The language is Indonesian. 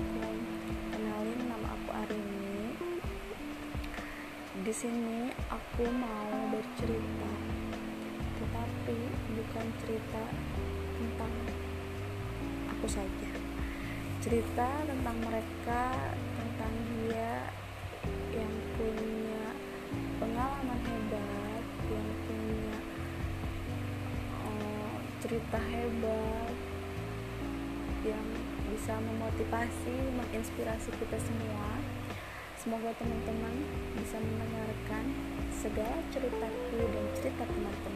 aku kenalin nama aku Arini. Di sini aku mau bercerita tetapi bukan cerita tentang aku saja. Cerita tentang mereka tentang dia yang punya pengalaman hebat yang punya uh, cerita hebat yang bisa memotivasi, menginspirasi kita semua. Semoga teman-teman bisa mendengarkan segala ceritaku dan cerita teman-teman.